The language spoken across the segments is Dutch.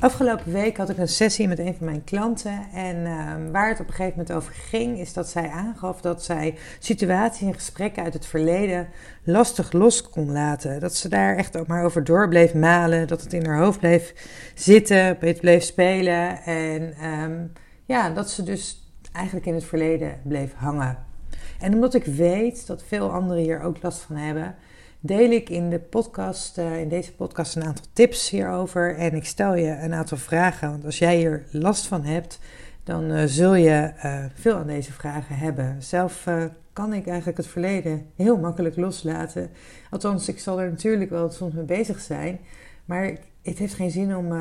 Afgelopen week had ik een sessie met een van mijn klanten. En ehm, waar het op een gegeven moment over ging, is dat zij aangaf dat zij situaties en gesprekken uit het verleden lastig los kon laten. Dat ze daar echt ook maar over door bleef malen. Dat het in haar hoofd bleef zitten, bleef spelen. En ehm, ja, dat ze dus eigenlijk in het verleden bleef hangen. En omdat ik weet dat veel anderen hier ook last van hebben deel ik in, de podcast, uh, in deze podcast een aantal tips hierover. En ik stel je een aantal vragen. Want als jij hier last van hebt, dan uh, zul je uh, veel aan deze vragen hebben. Zelf kan ik eigenlijk het verleden heel makkelijk loslaten. Althans, ik zal er natuurlijk wel soms mee bezig zijn. Maar het heeft geen zin om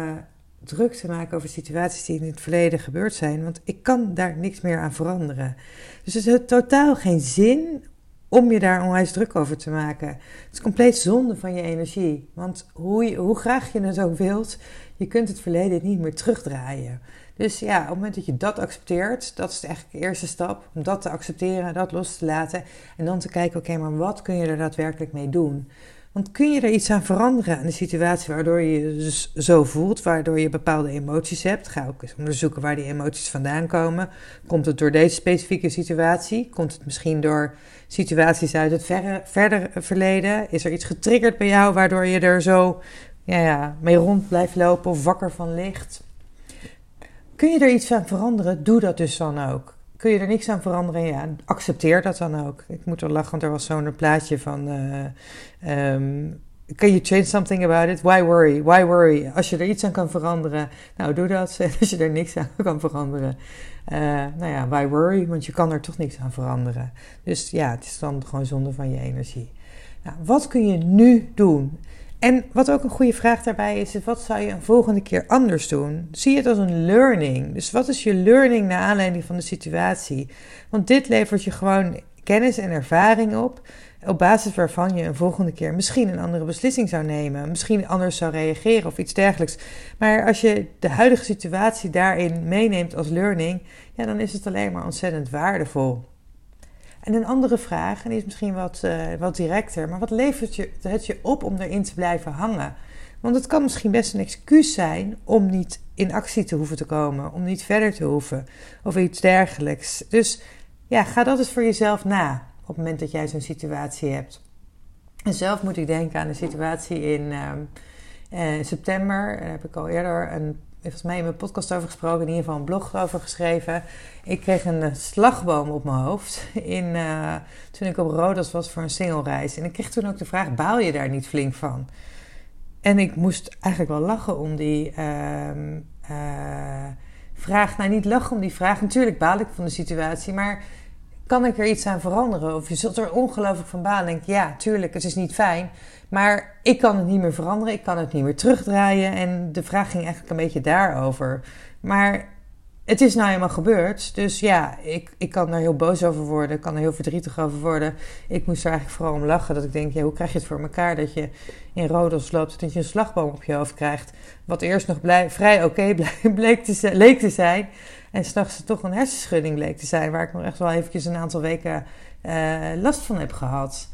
druk te maken over situaties die in het verleden gebeurd zijn. Want ik kan daar niks meer aan veranderen. Dus het heeft totaal geen zin om je daar onwijs druk over te maken. Het is compleet zonde van je energie. Want hoe, hoe graag je het ook wilt, je kunt het verleden niet meer terugdraaien. Dus ja, op het moment dat je dat accepteert, dat is eigenlijk de eerste stap. Om dat te accepteren, dat los te laten. En dan te kijken, oké, maar wat kun je er daadwerkelijk mee doen? Want kun je er iets aan veranderen aan de situatie waardoor je je dus zo voelt, waardoor je bepaalde emoties hebt? Ga ook eens onderzoeken waar die emoties vandaan komen. Komt het door deze specifieke situatie? Komt het misschien door situaties uit het verre, verder verleden? Is er iets getriggerd bij jou waardoor je er zo ja, ja, mee rond blijft lopen of wakker van ligt? Kun je er iets aan veranderen? Doe dat dus dan ook kun je er niks aan veranderen? Ja, accepteer dat dan ook. Ik moet er lachen, want er was zo'n plaatje van... Uh, um, Can you change something about it? Why worry? Why worry? Als je er iets aan kan veranderen, nou doe dat. En als je er niks aan kan veranderen, uh, nou ja, why worry? Want je kan er toch niks aan veranderen. Dus ja, het is dan gewoon zonde van je energie. Nou, wat kun je nu doen? En wat ook een goede vraag daarbij is, is wat zou je een volgende keer anders doen? Zie het als een learning. Dus wat is je learning naar aanleiding van de situatie? Want dit levert je gewoon kennis en ervaring op, op basis waarvan je een volgende keer misschien een andere beslissing zou nemen, misschien anders zou reageren of iets dergelijks. Maar als je de huidige situatie daarin meeneemt als learning, ja, dan is het alleen maar ontzettend waardevol. En een andere vraag, en die is misschien wat, uh, wat directer, maar wat levert je, het je op om erin te blijven hangen? Want het kan misschien best een excuus zijn om niet in actie te hoeven te komen, om niet verder te hoeven of iets dergelijks. Dus ja, ga dat eens voor jezelf na op het moment dat jij zo'n situatie hebt. En zelf moet ik denken aan de situatie in uh, september. Daar heb ik al eerder een volgens mij in mijn podcast over gesproken, in ieder geval een blog over geschreven. Ik kreeg een eh, slagboom op mijn hoofd in, uh, toen ik op Rodos was voor een singelreis. En ik kreeg toen ook de vraag, baal je daar niet flink van? En ik moest eigenlijk wel lachen om die uh, vraag. Nou, niet lachen om die vraag. Natuurlijk baal ik van de situatie, maar kan ik er iets aan veranderen? Of je zult er ongelooflijk van balen. Denk ja, tuurlijk, het is niet fijn. Maar ik kan het niet meer veranderen. Ik kan het niet meer terugdraaien. En de vraag ging eigenlijk een beetje daarover. Maar het is nou eenmaal gebeurd. Dus ja, ik, ik kan er heel boos over worden. Ik kan er heel verdrietig over worden. Ik moest er eigenlijk vooral om lachen. Dat ik denk, ja, hoe krijg je het voor elkaar dat je in Rodos loopt... dat je een slagboom op je hoofd krijgt. Wat eerst nog blij, vrij oké bleek leek te zijn... En s'nachts toch een hersenschudding bleek te zijn, waar ik nog echt wel eventjes een aantal weken uh, last van heb gehad.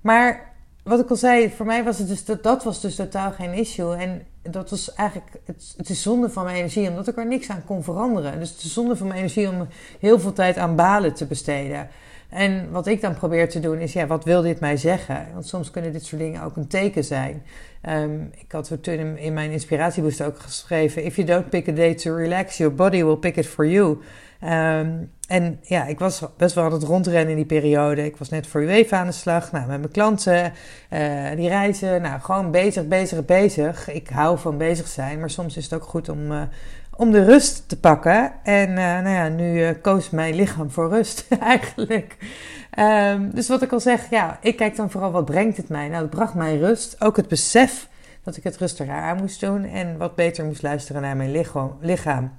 Maar wat ik al zei, voor mij was het dus dat, dat was dus totaal geen issue. En dat was eigenlijk, het, het is zonde van mijn energie, omdat ik er niks aan kon veranderen. Dus het is zonde van mijn energie om heel veel tijd aan balen te besteden. En wat ik dan probeer te doen is, ja, wat wil dit mij zeggen? Want soms kunnen dit soort dingen ook een teken zijn. Um, ik had toen in mijn inspiratieboost ook geschreven: If you don't pick a day to relax, your body will pick it for you. Um, en ja, ik was best wel aan het rondrennen in die periode. Ik was net voor UEFA aan de slag. Nou, met mijn klanten, uh, die reizen. Nou, gewoon bezig, bezig, bezig. Ik hou van bezig zijn. Maar soms is het ook goed om, uh, om de rust te pakken. En nou ja, nu koos mijn lichaam voor rust eigenlijk. Ehm, dus wat ik al zeg, ja, ik kijk dan vooral wat brengt het mij. Nou, het bracht mij rust. Ook het besef dat ik het rustiger aan moest doen en wat beter moest luisteren naar mijn lichaam.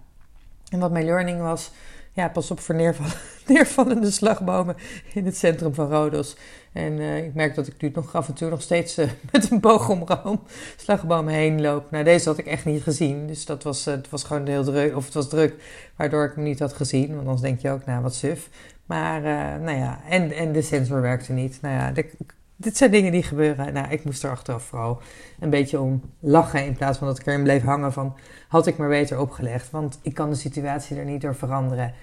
En wat mijn learning was, ja, pas op voor neervallen, neervallende slagbomen in het centrum van Rodos. En uh, ik merk dat ik nu nog af en toe nog steeds uh, met een boog om slagbomen heen loop. Nou, deze had ik echt niet gezien. Dus dat was, uh, het was gewoon heel druk, of het was druk, waardoor ik hem niet had gezien. Want anders denk je ook, nou, wat suf. Maar, nou ja, en, en de sensor werkte niet. Nou ja, de, dit zijn dingen die gebeuren. Nou, ik moest er achteraf vooral een beetje om lachen. In plaats van dat ik erin bleef hangen van... had ik maar beter opgelegd. Want ik kan de situatie er niet door veranderen.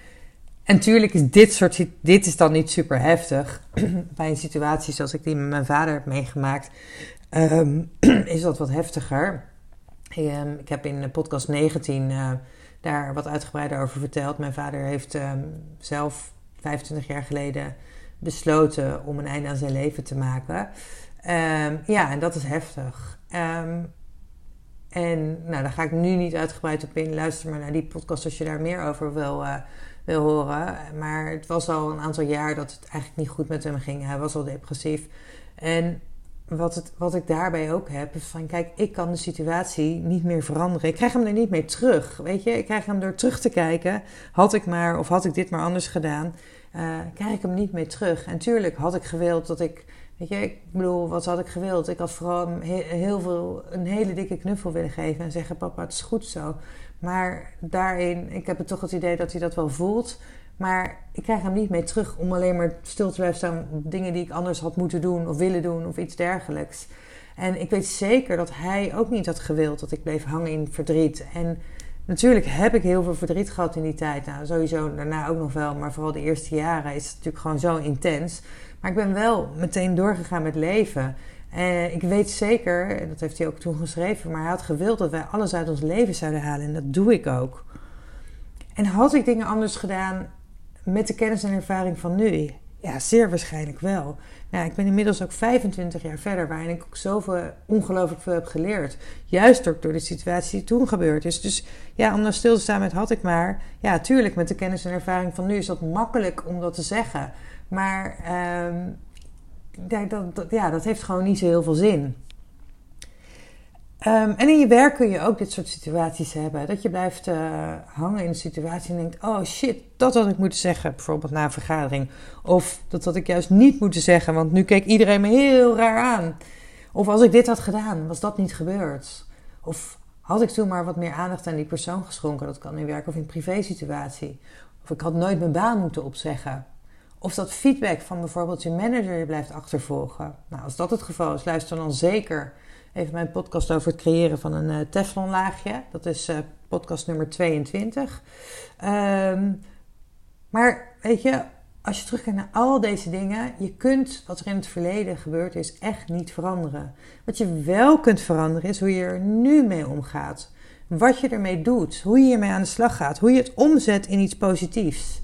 En tuurlijk is dit soort... Dit is dan niet super heftig. Bij een situatie zoals ik die met mijn vader heb meegemaakt... Ehm, is dat wat heftiger. Ehm, ik heb in podcast 19 uh, eh, daar wat uitgebreider over verteld. Mijn vader heeft um, zelf 25 jaar geleden besloten om een einde aan zijn leven te maken. Um, ja, en dat is heftig. Um, en nou, daar ga ik nu niet uitgebreid op in. Luister maar naar die podcast als je daar meer over wil, uh, wil horen. Maar het was al een aantal jaar dat het eigenlijk niet goed met hem ging. Hij was al depressief. En wat, het, wat ik daarbij ook heb, is van kijk, ik kan de situatie niet meer veranderen. Ik krijg hem er niet mee terug. Weet je, ik krijg hem door terug te kijken. Had ik maar, of had ik dit maar anders gedaan uh, krijg ik hem niet meer terug. En tuurlijk had ik gewild dat ik, weet je, ik bedoel, wat had ik gewild? Ik had vooral heel veel, een hele dikke knuffel willen geven en zeggen: Papa, het is goed zo. Maar daarin, ik heb het toch het idee dat hij dat wel voelt. Maar ik krijg hem niet mee terug om alleen maar stil te blijven staan op dingen die ik anders had moeten doen of willen doen of iets dergelijks. En ik weet zeker dat hij ook niet had gewild dat ik bleef hangen in verdriet. En Natuurlijk heb ik heel veel verdriet gehad in die tijd. Nou, sowieso daarna ook nog wel. Maar vooral de eerste jaren is het natuurlijk gewoon zo intens. Maar ik ben wel meteen doorgegaan met leven. En ik weet zeker, en dat heeft hij ook toen geschreven, maar hij had gewild dat wij alles uit ons leven zouden halen. En dat doe ik ook. En had ik dingen anders gedaan met de kennis en ervaring van nu? Ja, zeer waarschijnlijk wel. Nou, ik ben inmiddels ook 25 jaar verder, waarin ik ook zoveel ongelooflijk veel heb geleerd. Juist ook door de situatie die toen gebeurd is. Dus ja, om dan stil te staan met had ik maar. Ja, tuurlijk, met de kennis en ervaring van nu is dat makkelijk om dat te zeggen. Maar dat, dat, ja, dat heeft gewoon niet zo heel veel zin. Um, en in je werk kun je ook dit soort situaties hebben. Dat je blijft uh, hangen in een situatie en denkt: oh shit, dat had ik moeten zeggen. Bijvoorbeeld na een vergadering. Of dat had ik juist niet moeten zeggen, want nu keek iedereen me heel raar aan. Of als ik dit had gedaan, was dat niet gebeurd. Of had ik toen maar wat meer aandacht aan die persoon geschonken. Dat kan in werk of in privé situatie. Of ik had nooit mijn baan moeten opzeggen. Of dat feedback van bijvoorbeeld je manager je blijft achtervolgen. Nou, als dat het geval is, luister dan zeker even mijn podcast over het creëren van een uh, Teflonlaagje. Dat is uh, podcast nummer 22. Um, ehm, maar weet je, als je terugkijkt naar al deze dingen, je kunt wat er in het verleden gebeurd is echt niet veranderen. Wat je wel kunt veranderen is hoe je er nu mee omgaat. Wat je ermee doet, hoe je ermee aan de slag gaat, hoe je het omzet in iets positiefs.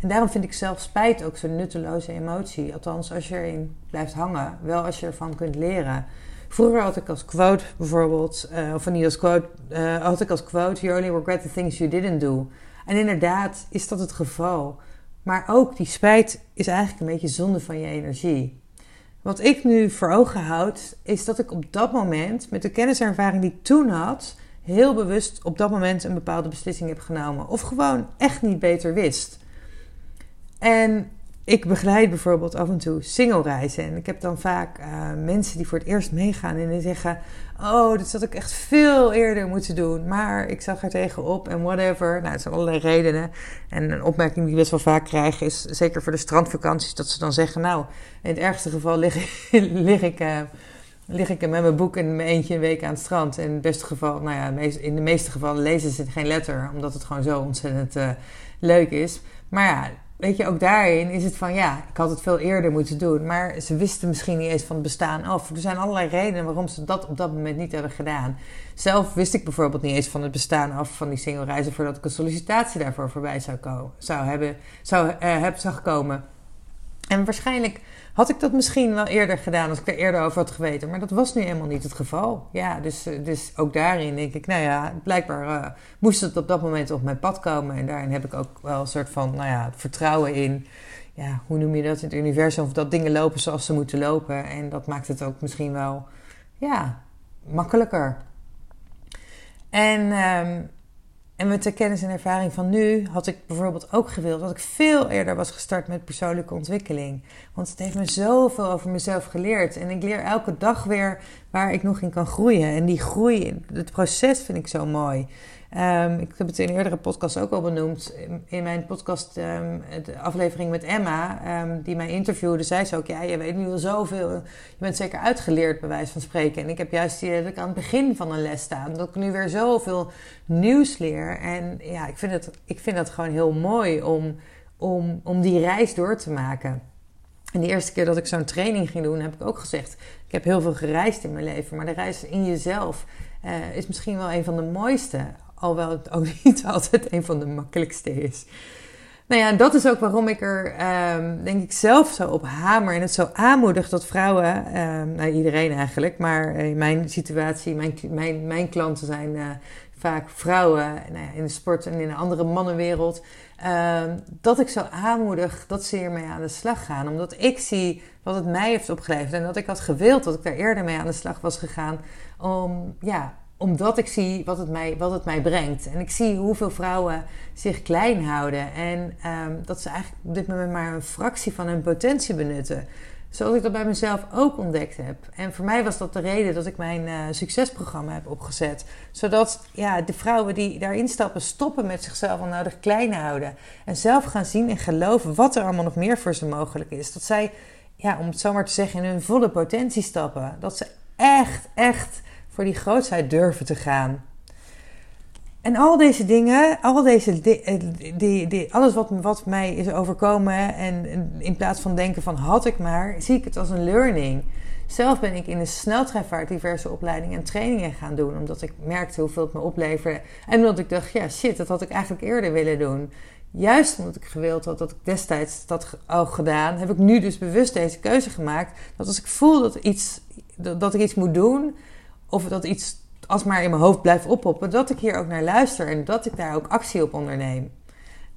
En daarom vind ik zelf spijt ook zo'n nutteloze emotie. Althans, als je erin blijft hangen, wel als je ervan kunt leren. Vroeger had ik als quote bijvoorbeeld, uh, of niet als quote, uh, had ik als quote: You only regret the things you didn't do. En inderdaad is dat het geval. Maar ook die spijt is eigenlijk een beetje zonde van je energie. Wat ik nu voor ogen houd, is dat ik op dat moment, met de kennis en ervaring die ik toen had, heel bewust op dat moment een bepaalde beslissing heb genomen. Of gewoon echt niet beter wist. En ik begeleid bijvoorbeeld af en toe single reizen. En ik heb dan vaak uh, mensen die voor het eerst meegaan en die zeggen: Oh, dit had ik echt veel eerder moeten doen. Maar ik zag er tegenop en whatever. Nou, het zijn allerlei redenen. En een opmerking die ik best wel vaak krijg is, zeker voor de strandvakanties, dat ze dan zeggen: Nou, in het ergste geval lig, lig ik. Uh, lig ik met mijn boek in mijn eentje een week aan het strand. In het beste geval, nou ja, in de meeste gevallen lezen ze geen letter, omdat het gewoon zo ontzettend uh, leuk is. Maar ja, weet je, ook daarin is het van ja, ik had het veel eerder moeten doen. Maar ze wisten misschien niet eens van het bestaan af. Er zijn allerlei redenen waarom ze dat op dat moment niet hebben gedaan. Zelf wist ik bijvoorbeeld niet eens van het bestaan af van die single reizen voordat ik een sollicitatie daarvoor voorbij zou, komen, zou hebben, zou, uh, heb, zag komen. En waarschijnlijk had ik dat misschien wel eerder gedaan als ik er eerder over had geweten. Maar dat was nu helemaal niet het geval. Ja, dus, eh, dus ook daarin denk ik, nou ja, blijkbaar uh, moest het op dat moment op mijn pad komen. En daarin heb ik ook wel een soort van, nou ja, vertrouwen in. Ja, hoe noem je dat in het universum? Of dat dingen lopen zoals ze moeten lopen. En dat maakt het ook misschien wel, ja, makkelijker. En um, en met de kennis en ervaring van nu had ik bijvoorbeeld ook gewild dat ik veel eerder was gestart met persoonlijke ontwikkeling. Want het heeft me zoveel over mezelf geleerd. En ik leer elke dag weer waar ik nog in kan groeien. En die groei, het proces vind ik zo mooi. Um, ik heb het in eerdere podcast ook al benoemd. In mijn podcast, de aflevering met Emma, um, die mij interviewde, zei ze ook: Ja, je weet nu al zoveel. Je bent zeker uitgeleerd, bij wijze van spreken. En ik heb juist die, dat ik aan het begin van een les sta. Dat ik nu weer zoveel nieuws leer. En ja, ik vind het, ik vind het gewoon heel mooi om, om, om die reis door te maken. En de eerste keer dat ik zo'n training ging doen, heb ik ook gezegd: Ik heb heel veel gereisd in mijn leven, maar de reis in jezelf. Uh, is misschien wel een van de mooiste. Alhoewel het ook niet altijd een van de makkelijkste is. Nou ja, dat is ook waarom ik er, um, denk ik, zelf zo op hamer en het zo aanmoedig dat vrouwen, um, nou iedereen eigenlijk, maar in mijn situatie, mijn, mijn, mijn klanten zijn uh, vaak vrouwen nou ja, in de sport en in de andere mannenwereld, um, dat ik zo aanmoedig dat ze hiermee aan de slag gaan. Omdat ik zie wat het mij heeft opgeleverd en dat ik had gewild dat ik daar eerder mee aan de slag was gegaan om, ja, omdat ik zie wat het, mij, wat het mij brengt. En ik zie hoeveel vrouwen zich klein houden. En um, dat ze eigenlijk op dit moment maar een fractie van hun potentie benutten. Zoals ik dat bij mezelf ook ontdekt heb. En voor mij was dat de reden dat ik mijn uh, succesprogramma heb opgezet. Zodat ja, de vrouwen die daarin stappen stoppen met zichzelf onnodig klein houden. En zelf gaan zien en geloven wat er allemaal nog meer voor ze mogelijk is. Dat zij, ja, om het zo maar te zeggen, in hun volle potentie stappen. Dat ze echt, echt voor die grootheid durven te gaan. En al deze dingen, al deze, eh, die, die, alles wat, wat mij is overkomen, en in plaats van denken van had ik maar, zie ik het als een learning. Zelf ben ik in de sneltreinvaart diverse opleidingen en trainingen gaan doen, omdat ik merkte hoeveel het me opleverde. En omdat ik dacht, ja shit, dat had ik eigenlijk eerder willen doen. Juist omdat ik gewild had dat ik destijds dat al gedaan, heb ik nu dus bewust deze keuze gemaakt. Dat als ik voel dat, iets, dat ik iets moet doen, of dat iets alsmaar in mijn hoofd blijft oppoppen, dat ik hier ook naar luister en dat ik daar ook actie op onderneem.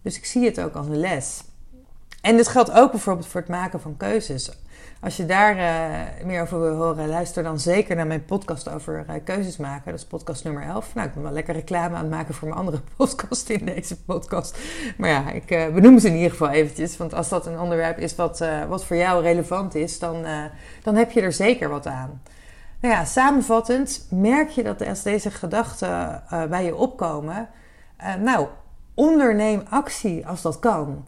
Dus ik zie het ook als een les. En dit geldt ook bijvoorbeeld voor het maken van keuzes. Als je daar uh, meer over wil horen, luister dan zeker naar mijn podcast over uh, keuzes maken. Dat is podcast nummer 11. Nou, ik ben wel lekker reclame aan het maken voor mijn andere podcast in deze podcast. Maar ja, ik uh, benoem ze in ieder geval eventjes. Want als dat een onderwerp is wat, wat voor jou relevant is, dan, dan heb je er zeker wat aan. Nou ja, samenvattend merk je dat als deze gedachten uh, bij je opkomen, uh, nou, onderneem actie als dat kan.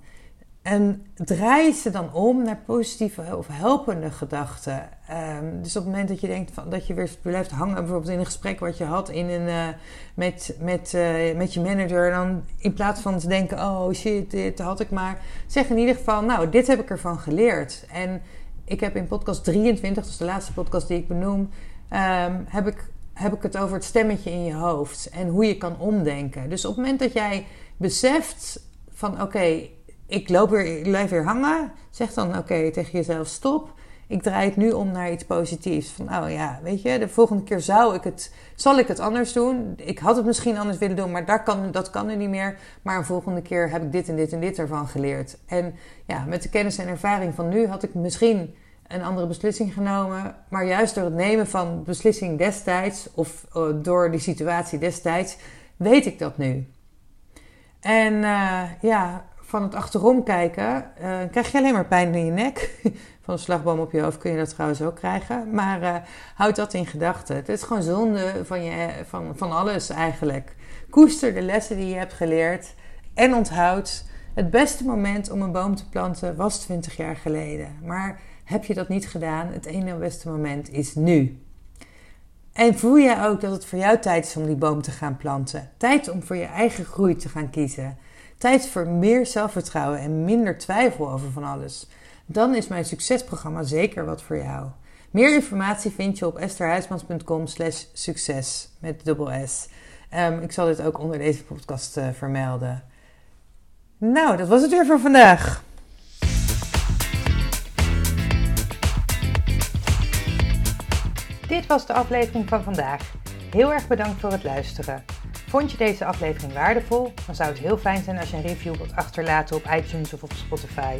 En draai ze dan om naar positieve of helpende gedachten. Um, dus op het moment dat je denkt van, dat je weer blijft hangen, bijvoorbeeld in een gesprek wat je had in een, uh, met, met, met je manager, dan in plaats van te denken: oh shit, dit had ik maar, zeg in ieder geval: nou, dit heb ik ervan geleerd. En ik heb in podcast 23, dus de laatste podcast die ik benoem, um, heb, ik, heb ik het over het stemmetje in je hoofd en hoe je kan omdenken. Dus op het moment dat jij beseft van oké, ik loop weer, ik blijf weer hangen, zeg dan oké tegen jezelf stop. Ik draai het nu om naar iets positiefs. Van, oh ja, weet je, de volgende keer zou ik het, zal ik het anders doen. Ik had het misschien anders willen doen, maar daar kan, dat kan er niet meer. Maar een volgende keer heb ik dit en dit en dit ervan geleerd. En ja, met de kennis en ervaring van nu had ik misschien een andere beslissing genomen. Maar juist door het nemen van beslissing destijds, of uh, door die situatie destijds, weet ik dat nu. En uh, ja, van het achterom kijken, uh, krijg je alleen maar pijn in je nek. Van een slagboom op je hoofd kun je dat trouwens ook krijgen. Maar uh, houd dat in gedachten. Het is gewoon zonde van, je, van, van alles eigenlijk. Koester de lessen die je hebt geleerd. En onthoud, het beste moment om een boom te planten was 20 jaar geleden. Maar heb je dat niet gedaan, het ene beste moment is nu. En voel jij ook dat het voor jou tijd is om die boom te gaan planten? Tijd om voor je eigen groei te gaan kiezen. Tijd voor meer zelfvertrouwen en minder twijfel over van alles dan is mijn succesprogramma zeker wat voor jou. Meer informatie vind je op estherhuismans.com slash succes met dubbel S. Ehm, ik zal dit ook onder deze podcast eh, vermelden. Nou, dat was het weer voor vandaag. Dit was de aflevering van vandaag. Heel erg bedankt voor het luisteren. Vond je deze aflevering waardevol? Dan zou het heel fijn zijn als je een review wilt achterlaten op iTunes of op Spotify.